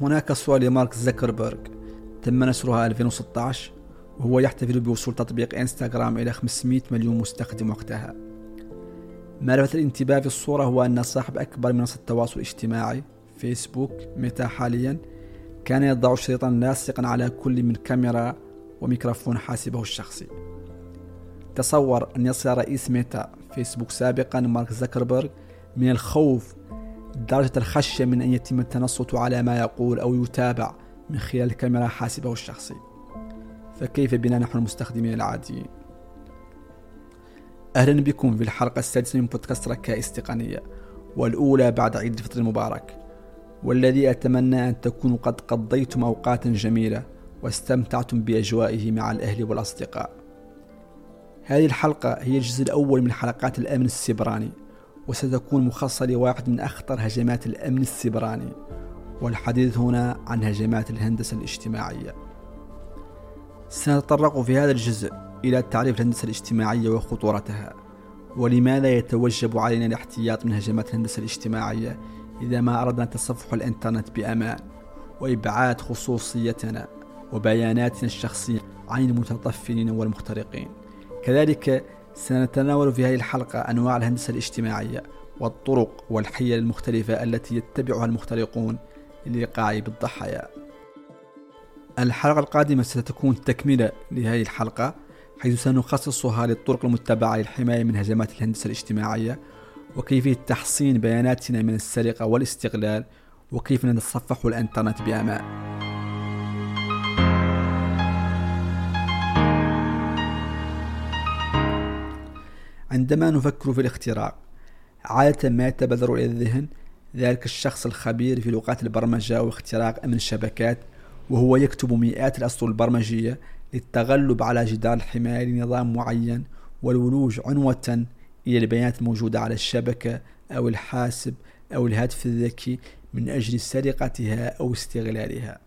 هناك صورة لمارك زكربرغ تم نشرها 2016 وهو يحتفل بوصول تطبيق إنستغرام إلى 500 مليون مستخدم وقتها. ما لفت الانتباه في الصورة هو أن صاحب أكبر منصة التواصل الاجتماعي فيسبوك ميتا حاليا كان يضع شريطا لاصقا على كل من كاميرا وميكروفون حاسبه الشخصي. تصور أن يصل رئيس ميتا فيسبوك سابقا مارك زكربرغ من الخوف درجة الخشية من أن يتم التنصت على ما يقول أو يتابع من خلال كاميرا حاسبه الشخصي. فكيف بنا نحن المستخدمين العاديين؟ أهلا بكم في الحلقة السادسة من بودكاست ركائز تقنية والأولى بعد عيد الفطر المبارك والذي أتمنى أن تكونوا قد قضيتم أوقاتا جميلة واستمتعتم بأجوائه مع الأهل والأصدقاء. هذه الحلقة هي الجزء الأول من حلقات الأمن السبراني وستكون مخصصة لواحد من أخطر هجمات الأمن السبراني والحديث هنا عن هجمات الهندسة الاجتماعية. سنتطرق في هذا الجزء إلى تعريف الهندسة الاجتماعية وخطورتها ولماذا يتوجب علينا الاحتياط من هجمات الهندسة الاجتماعية إذا ما أردنا تصفح الإنترنت بأمان وإبعاد خصوصيتنا وبياناتنا الشخصية عن المتطفلين والمخترقين؟ كذلك سنتناول في هذه الحلقة أنواع الهندسة الاجتماعية والطرق والحيل المختلفة التي يتبعها المخترقون للإيقاع بالضحايا. الحلقة القادمة ستكون تكملة لهذه الحلقة حيث سنخصصها للطرق المتبعة للحماية من هجمات الهندسة الاجتماعية وكيفية تحصين بياناتنا من السرقة والاستغلال وكيف نتصفح الإنترنت بأمان عندما نفكر في الاختراق عادة ما يتبادر إلى الذهن ذلك الشخص الخبير في لغات البرمجة واختراق أمن الشبكات وهو يكتب مئات الأسطر البرمجية للتغلب على جدار الحماية لنظام معين والولوج عنوة إلى البيانات الموجودة على الشبكة أو الحاسب أو الهاتف الذكي من أجل سرقتها أو استغلالها.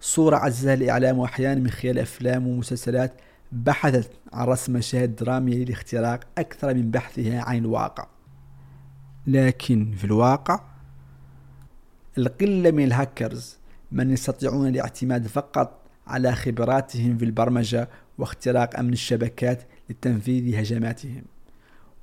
صورة عزها الإعلام أحيانا من خلال أفلام ومسلسلات بحثت عن رسم مشاهد درامية للاختراق أكثر من بحثها عن الواقع. لكن في الواقع القلة من الهاكرز من يستطيعون الاعتماد فقط على خبراتهم في البرمجة واختراق أمن الشبكات لتنفيذ هجماتهم.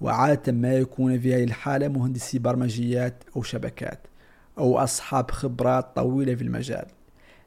وعادة ما يكون في هذه الحالة مهندسي برمجيات أو شبكات أو أصحاب خبرات طويلة في المجال.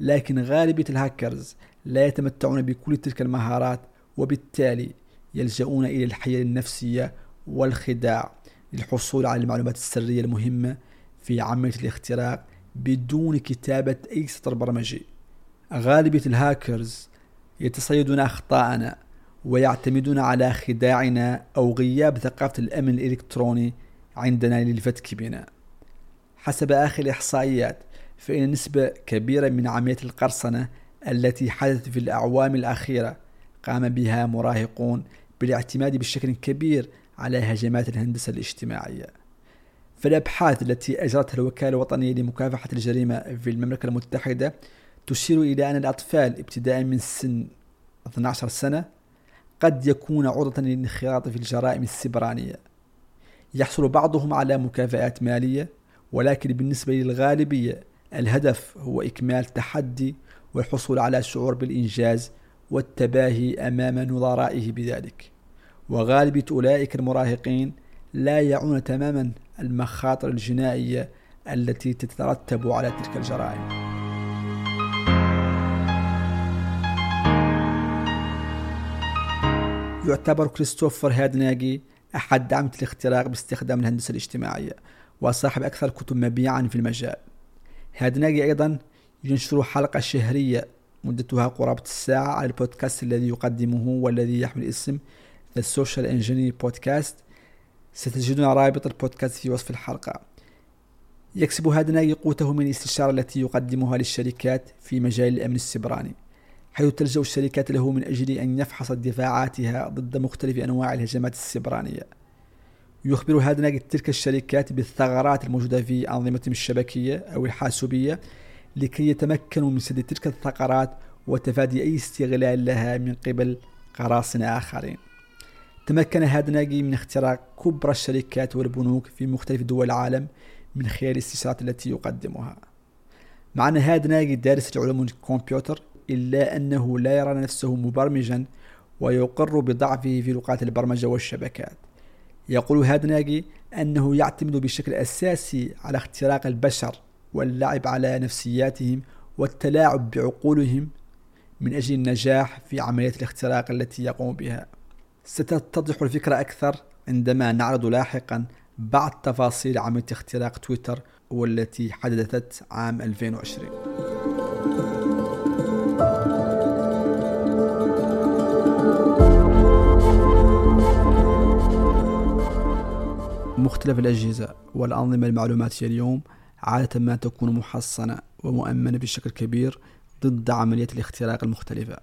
لكن غالبية الهاكرز لا يتمتعون بكل تلك المهارات وبالتالي يلجؤون إلى الحيل النفسية والخداع للحصول على المعلومات السرية المهمة في عملية الاختراق بدون كتابة أي سطر برمجي. غالبية الهاكرز يتصيدون أخطاءنا ويعتمدون على خداعنا أو غياب ثقافة الأمن الإلكتروني عندنا للفتك بنا. حسب آخر الإحصائيات فإن نسبة كبيرة من عمليات القرصنة التي حدثت في الأعوام الأخيرة قام بها مراهقون بالاعتماد بشكل كبير على هجمات الهندسة الاجتماعية. فالأبحاث التي أجرتها الوكالة الوطنية لمكافحة الجريمة في المملكة المتحدة تشير إلى أن الأطفال ابتداء من سن 12 سنة قد يكون عرضة للانخراط في الجرائم السبرانية. يحصل بعضهم على مكافآت مالية ولكن بالنسبة للغالبية الهدف هو إكمال تحدي والحصول على شعور بالإنجاز والتباهي أمام نظرائه بذلك. وغالبية أولئك المراهقين لا يعون تماما المخاطر الجنائية التي تترتب على تلك الجرائم. يعتبر كريستوفر هادناجي أحد دعمة الاختراق باستخدام الهندسة الاجتماعية وصاحب أكثر الكتب مبيعا في المجال. هادناجي أيضا ينشر حلقة شهرية مدتها قرابة الساعة على البودكاست الذي يقدمه والذي يحمل اسم The Social Engineering Podcast. ستجدون رابط البودكاست في وصف الحلقة. يكسب هذا قوته من الاستشارة التي يقدمها للشركات في مجال الأمن السبراني حيث تلجأ الشركات له من أجل أن يفحص دفاعاتها ضد مختلف أنواع الهجمات السبرانية. يخبر هذا تلك الشركات بالثغرات الموجودة في أنظمتهم الشبكية أو الحاسوبية لكي يتمكنوا من سد تلك الثغرات وتفادي أي استغلال لها من قبل قراصنة آخرين. تمكن هادناجي من اختراق كبرى الشركات والبنوك في مختلف دول العالم من خلال الاستشارات التي يقدمها. مع أن هادناجي دارس العلوم الكمبيوتر إلا أنه لا يرى نفسه مبرمجا ويقر بضعفه في لغات البرمجة والشبكات. يقول هادناجي أنه يعتمد بشكل أساسي على اختراق البشر واللعب على نفسياتهم والتلاعب بعقولهم من أجل النجاح في عملية الاختراق التي يقوم بها. ستتضح الفكرة أكثر عندما نعرض لاحقا بعض تفاصيل عملية اختراق تويتر والتي حدثت عام 2020 مختلف الأجهزة والأنظمة المعلوماتية اليوم عادة ما تكون محصنة ومؤمنة بشكل كبير ضد عمليات الاختراق المختلفة.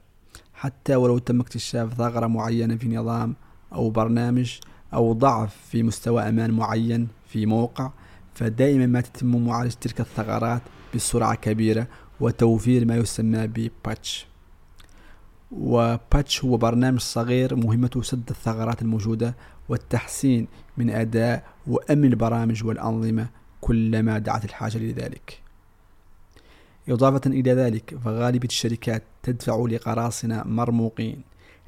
حتى ولو تم اكتشاف ثغرة معينة في نظام أو برنامج أو ضعف في مستوى أمان معين في موقع فدائما ما تتم معالجة تلك الثغرات بسرعة كبيرة وتوفير ما يسمى بباتش وباتش هو برنامج صغير مهمته سد الثغرات الموجودة والتحسين من أداء وأمن البرامج والأنظمة كلما دعت الحاجة لذلك. إضافة إلى ذلك فغالبية الشركات تدفع لقراصنة مرموقين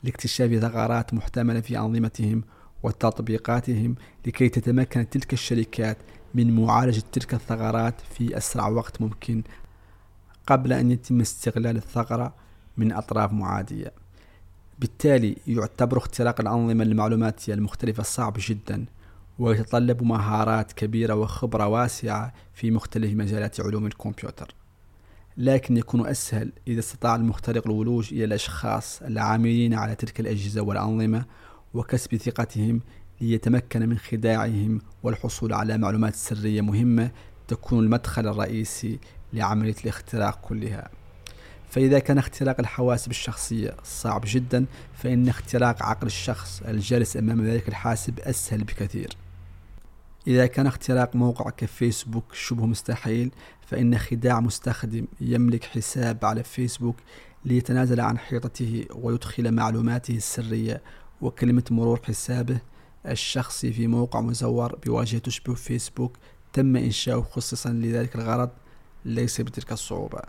لاكتشاف ثغرات محتملة في أنظمتهم وتطبيقاتهم لكي تتمكن تلك الشركات من معالجة تلك الثغرات في أسرع وقت ممكن قبل أن يتم استغلال الثغرة من أطراف معادية. بالتالي يعتبر اختراق الأنظمة المعلوماتية المختلفة صعب جدا. ويتطلب مهارات كبيرة وخبرة واسعة في مختلف مجالات علوم الكمبيوتر. لكن يكون أسهل إذا استطاع المخترق الولوج إلى الأشخاص العاملين على تلك الأجهزة والأنظمة وكسب ثقتهم ليتمكن من خداعهم والحصول على معلومات سرية مهمة تكون المدخل الرئيسي لعملية الاختراق كلها. فإذا كان اختراق الحواسب الشخصية صعب جدا فإن اختراق عقل الشخص الجالس أمام ذلك الحاسب أسهل بكثير. إذا كان اختراق موقع كفيسبوك شبه مستحيل فإن خداع مستخدم يملك حساب على فيسبوك ليتنازل عن حيطته ويدخل معلوماته السرية وكلمة مرور حسابه. الشخصي في موقع مزور بواجهة تشبه فيسبوك تم إنشاؤه خصيصا لذلك الغرض ليس بتلك الصعوبة.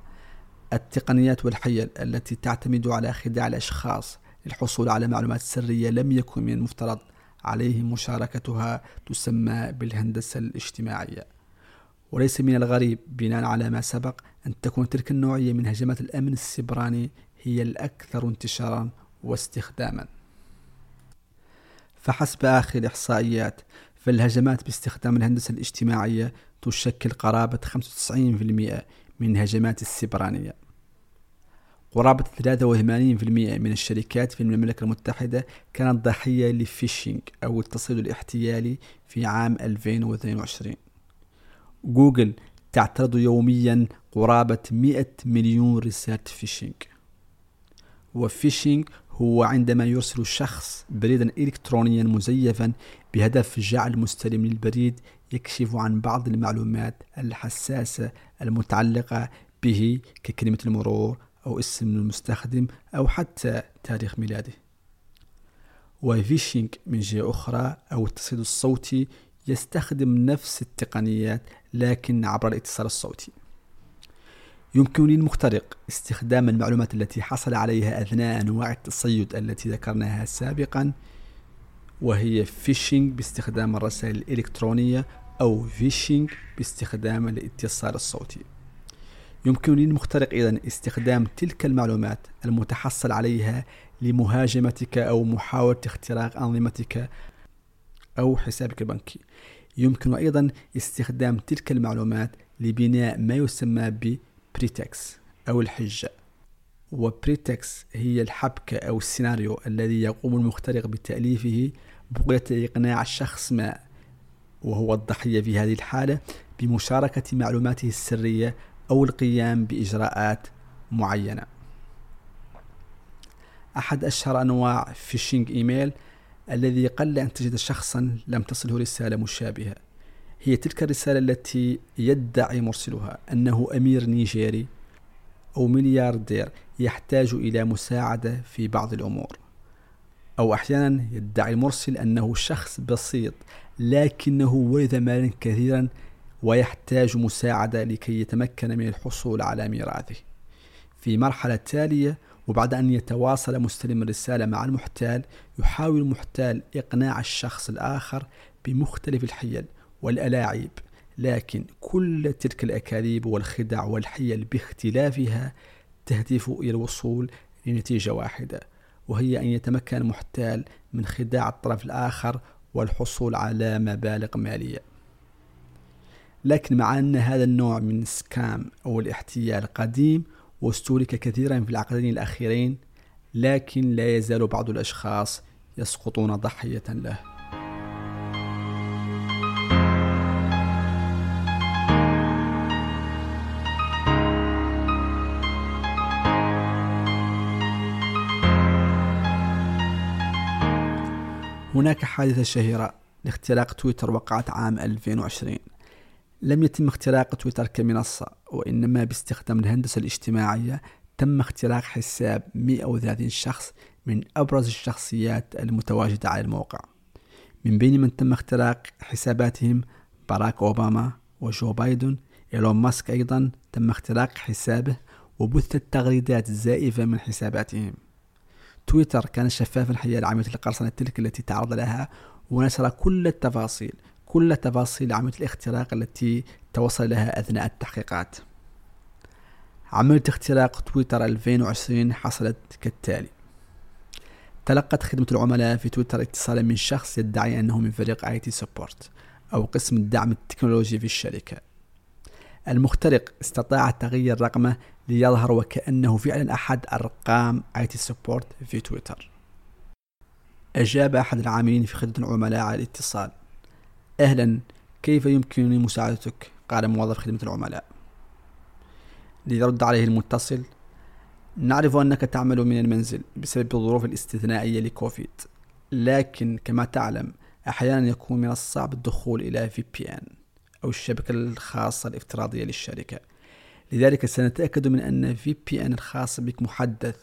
التقنيات والحيل التي تعتمد على خداع الأشخاص للحصول على معلومات سرية لم يكن من المفترض. عليهم مشاركتها تسمى بالهندسة الاجتماعية. وليس من الغريب بناء على ما سبق أن تكون تلك النوعية من هجمات الأمن السبراني هي الأكثر انتشارا واستخداما. فحسب آخر الإحصائيات فالهجمات باستخدام الهندسة الاجتماعية تشكل قرابة 95% من الهجمات السبرانية قرابة 83% من الشركات في المملكة المتحدة كانت ضحية ل phishing أو التصيد الاحتيالي في عام 2022 جوجل تعترض يوميا قرابة 100 مليون رسالة فيشينج. و phishing هو عندما يرسل شخص بريدا إلكترونيا مزيفا بهدف جعل مستلم للبريد يكشف عن بعض المعلومات الحساسة المتعلقة به ككلمة المرور أو اسم المستخدم أو حتى تاريخ ميلاده. وفيشينج من جهة أخرى أو التصيد الصوتي يستخدم نفس التقنيات لكن عبر الاتصال الصوتي. يمكن للمخترق استخدام المعلومات التي حصل عليها أثناء أنواع التصيد التي ذكرناها سابقا وهي phishing باستخدام الرسائل الإلكترونية أو vishing باستخدام الاتصال الصوتي. يمكن للمخترق إذا استخدام تلك المعلومات المتحصل عليها لمهاجمتك أو محاولة اختراق أنظمتك أو حسابك البنكي. يمكن أيضا استخدام تلك المعلومات لبناء ما يسمى ب pretext أو الحجة. و pretext هي الحبكة أو السيناريو الذي يقوم المخترق بتأليفه بغية إقناع الشخص ما وهو الضحية في هذه الحالة بمشاركة معلوماته السرية أو القيام بإجراءات معينة. أحد أشهر أنواع فيشينج إيميل الذي قل أن تجد شخصا لم تصله رسالة مشابهة. هي تلك الرسالة التي يدعي مرسلها أنه أمير نيجيري أو ملياردير يحتاج إلى مساعدة في بعض الأمور. أو أحيانا يدعي المرسل أنه شخص بسيط لكنه ورث مالا كثيرا ويحتاج مساعدة لكي يتمكن من الحصول على ميراثه. في مرحلة تالية وبعد أن يتواصل مستلم الرسالة مع المحتال يحاول المحتال إقناع الشخص الآخر بمختلف الحيل والألاعيب. لكن كل تلك الأكاذيب والخدع والحيل باختلافها تهدف إلى الوصول لنتيجة واحدة وهي أن يتمكن المحتال من خداع الطرف الآخر والحصول على مبالغ مالية. لكن مع أن هذا النوع من السكام أو الاحتيال قديم واستهلك كثيرا في العقدين الأخيرين لكن لا يزال بعض الأشخاص يسقطون ضحية له. هناك حادثة شهيرة لاختراق تويتر وقعت عام 2020 لم يتم اختراق تويتر كمنصة وإنما باستخدام الهندسة الاجتماعية تم اختراق حساب 130 شخص من أبرز الشخصيات المتواجدة على الموقع. من بين من تم اختراق حساباتهم باراك أوباما وجو بايدن إيلون ماسك أيضا تم اختراق حسابه وبثت تغريدات زائفة من حساباتهم. تويتر كان شفافا حيال عملية القرصنة تلك التي تعرض لها ونشر كل التفاصيل كل تفاصيل عملية الاختراق التي توصل لها أثناء التحقيقات. عملية اختراق تويتر 2020 حصلت كالتالي. تلقت خدمة العملاء في تويتر اتصالا من شخص يدعي أنه من فريق IT support أو قسم الدعم التكنولوجي في الشركة. المخترق استطاع تغيير رقمه ليظهر وكأنه فعلا أحد أرقام IT support في تويتر. أجاب أحد العاملين في خدمة العملاء على الاتصال. أهلا كيف يمكنني مساعدتك؟ قال موظف خدمة العملاء. ليرد عليه المتصل نعرف أنك تعمل من المنزل بسبب الظروف الاستثنائية لكوفيد. لكن كما تعلم أحيانا يكون من الصعب الدخول إلى VPN أو الشبكة الخاصة الافتراضية للشركة. لذلك سنتأكد من أن VPN الخاص بك محدث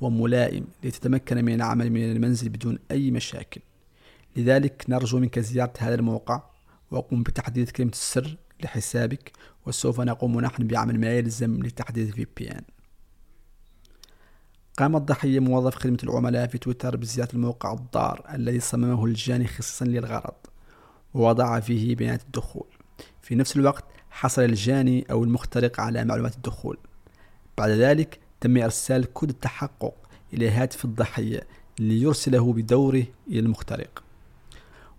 وملائم لتتمكن من العمل من المنزل بدون أي مشاكل. لذلك نرجو منك زيارة هذا الموقع وقم بتحديد كلمة السر لحسابك وسوف نقوم نحن بعمل ما يلزم لتحديد VPN قام الضحية موظف خدمة العملاء في تويتر بزيارة الموقع الضار الذي صممه الجاني خصيصا للغرض ووضع فيه بيانات الدخول. في نفس الوقت حصل الجاني أو المخترق على معلومات الدخول. بعد ذلك تم إرسال كود التحقق إلى هاتف الضحية ليرسله بدوره إلى المخترق.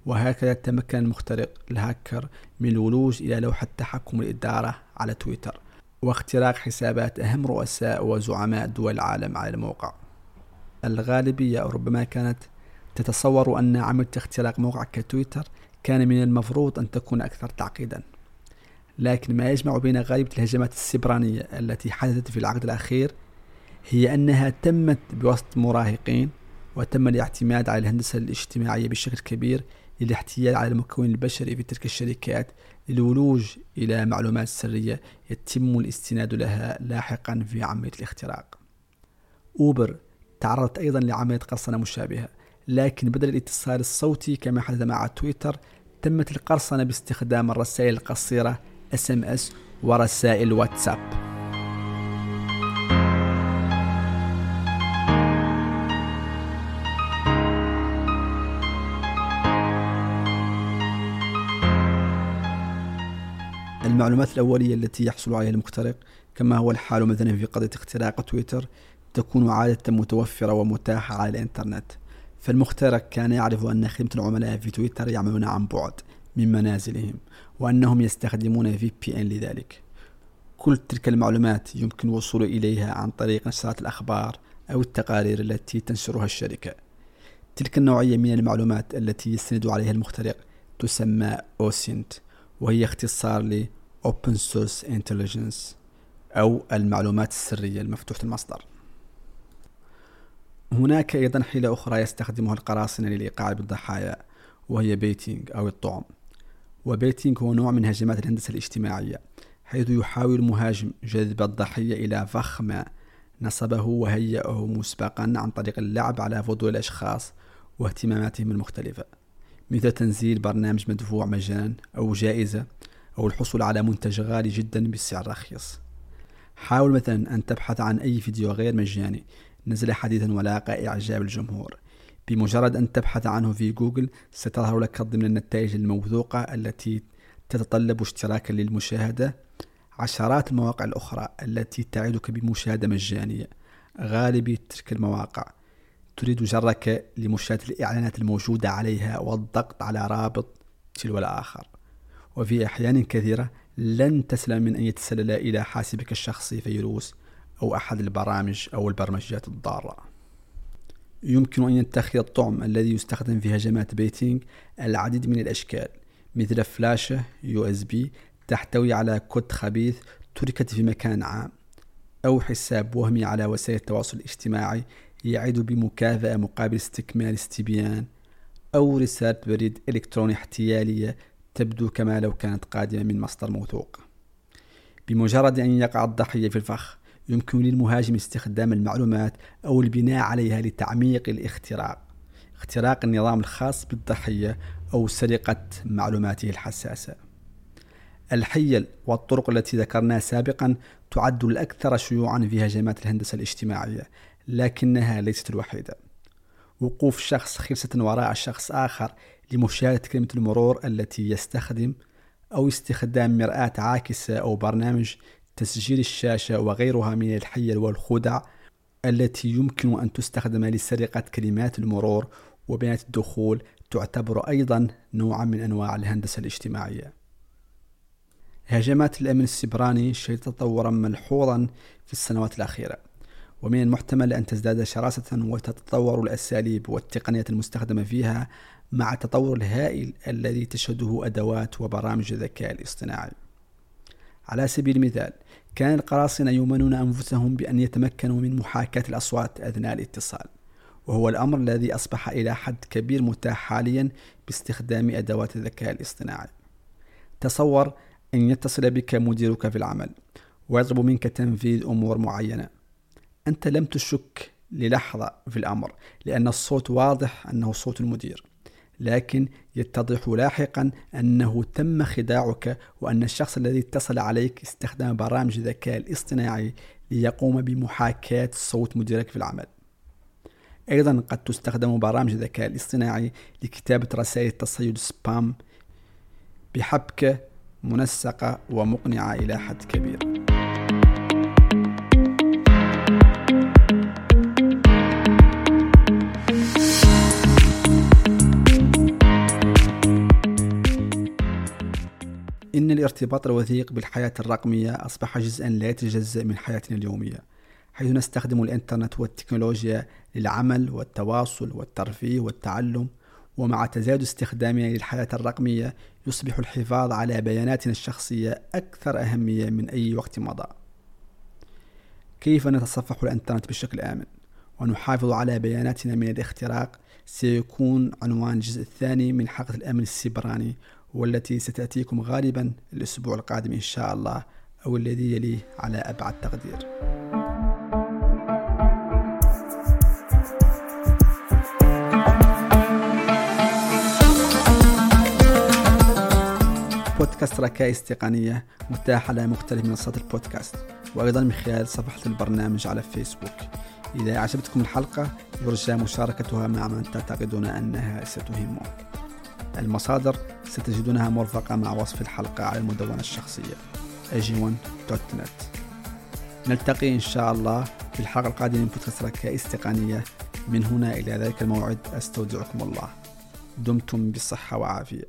وهكذا تمكن المخترق الهاكر من الولوج إلى لوحة تحكم الإدارة على تويتر. واختراق حسابات أهم رؤساء وزعماء دول العالم على الموقع. الغالبية أو ربما كانت تتصور أن عملية اختراق موقع كتويتر كان من المفروض أن تكون أكثر تعقيدا. لكن ما يجمع بين غالبية الهجمات السبرانية التي حدثت في العقد الأخير هي أنها تمت بواسطة مراهقين وتم الاعتماد على الهندسة الاجتماعية بشكل كبير للاحتيال على المكون البشري في تلك الشركات للولوج إلى معلومات سرية يتم الاستناد لها لاحقا في عملية الاختراق. أوبر تعرضت أيضا لعملية قرصنة مشابهة لكن بدل الاتصال الصوتي كما حدث مع تويتر تمت القرصنة باستخدام الرسائل القصيرة SMS ورسائل واتساب. المعلومات الأولية التي يحصل عليها المخترق كما هو الحال مثلا في قضية اختراق تويتر تكون عادة متوفرة ومتاحة على الإنترنت. فالمخترق كان يعرف أن خدمة العملاء في تويتر يعملون عن بعد من منازلهم وأنهم يستخدمون VPN لذلك. كل تلك المعلومات يمكن الوصول إليها عن طريق نشرات الأخبار أو التقارير التي تنشرها الشركة. تلك النوعية من المعلومات التي يستند عليها المخترق تسمى أوسنت وهي اختصار ل Open Source Intelligence أو المعلومات السرية المفتوحة المصدر. هناك أيضا حيلة أخرى يستخدمها القراصنة للإيقاع بالضحايا وهي بيتينج أو الطعم. وبيتينج هو نوع من هجمات الهندسة الاجتماعية حيث يحاول المهاجم جذب الضحية إلى فخ ما نصبه وهيأه مسبقا عن طريق اللعب على فضول الأشخاص واهتماماتهم المختلفة مثل تنزيل برنامج مدفوع مجانا أو جائزة أو الحصول على منتج غالي جدا بسعر رخيص حاول مثلا أن تبحث عن أي فيديو غير مجاني. نزل حديثا ولاقى إعجاب الجمهور. بمجرد أن تبحث عنه في جوجل ستظهر لك ضمن النتائج الموثوقة التي تتطلب اشتراكا للمشاهدة. عشرات المواقع الأخرى التي تعدك بمشاهدة مجانية. غالب تلك المواقع. تريد جرك لمشاهدة الإعلانات الموجودة عليها والضغط على رابط تلو الآخر. وفي أحيان كثيرة لن تسلم من أن يتسلل إلى حاسبك الشخصي فيروس أو أحد البرامج أو البرمجيات الضارة. يمكن أن يتخذ الطعم الذي يستخدم في هجمات baiting العديد من الأشكال مثل فلاشة USB تحتوي على كود خبيث تركت في مكان عام أو حساب وهمي على وسائل التواصل الاجتماعي يعد بمكافأة مقابل استكمال استبيان أو رسالة بريد إلكتروني احتيالية تبدو كما لو كانت قادمة من مصدر موثوق. بمجرد أن يقع الضحية في الفخ يمكن للمهاجم استخدام المعلومات أو البناء عليها لتعميق الاختراق اختراق النظام الخاص بالضحية أو سرقة معلوماته الحساسة. الحيل والطرق التي ذكرناها سابقا تعد الأكثر شيوعا في هجمات الهندسة الاجتماعية لكنها ليست الوحيدة. وقوف شخص خلسة وراء شخص آخر لمشاهدة كلمة المرور التي يستخدم أو استخدام مرآة عاكسة أو برنامج تسجيل الشاشة وغيرها من الحيل والخدع التي يمكن أن تستخدم لسرقة كلمات المرور وبيانات الدخول تعتبر أيضا نوعا من أنواع الهندسة الاجتماعية. هجمات الأمن السبراني شهدت تطورا ملحوظا في السنوات الأخيرة ومن المحتمل أن تزداد شراسة وتتطور الأساليب والتقنيات المستخدمة فيها مع التطور الهائل الذي تشهده أدوات وبرامج الذكاء الاصطناعي. على سبيل المثال كان القراصنة يؤمنون أنفسهم بأن يتمكنوا من محاكاة الأصوات أثناء الاتصال وهو الأمر الذي أصبح إلى حد كبير متاح حاليا باستخدام أدوات الذكاء الاصطناعي. تصور أن يتصل بك مديرك في العمل ويطلب منك تنفيذ أمور معينة. أنت لم تشك للحظة في الأمر لأن الصوت واضح أنه صوت المدير. لكن يتضح لاحقا أنه تم خداعك وأن الشخص الذي اتصل عليك استخدم برامج الذكاء الاصطناعي ليقوم بمحاكاة صوت مديرك في العمل. أيضا قد تستخدم برامج الذكاء الاصطناعي لكتابة رسائل تصيد سبام بحبكة منسقة ومقنعة إلى حد كبير. إن الارتباط الوثيق بالحياة الرقمية أصبح جزءا لا يتجزأ من حياتنا اليومية حيث نستخدم الإنترنت والتكنولوجيا للعمل والتواصل والترفيه والتعلم ومع تزايد استخدامنا للحياة الرقمية يصبح الحفاظ على بياناتنا الشخصية أكثر أهمية من أي وقت مضى. كيف نتصفح الإنترنت بشكل آمن؟ ونحافظ على بياناتنا من الاختراق؟ سيكون عنوان الجزء الثاني من حلقة الأمن السيبراني والتي ستأتيكم غالبا الأسبوع القادم إن شاء الله أو الذي يليه على أبعد تقدير. بودكاست ركائز تقنية متاح على مختلف منصات البودكاست وأيضا من خلال صفحة البرنامج على فيسبوك. إذا أعجبتكم الحلقة يرجى مشاركتها مع من تعتقدون أنها ستهمهم المصادر ستجدونها مرفقة مع وصف الحلقة على المدونة الشخصية ag1.net نلتقي إن شاء الله في الحلقة القادمة من بودكاست ركائز تقنية من هنا إلى ذلك الموعد أستودعكم الله. دمتم بصحة وعافية.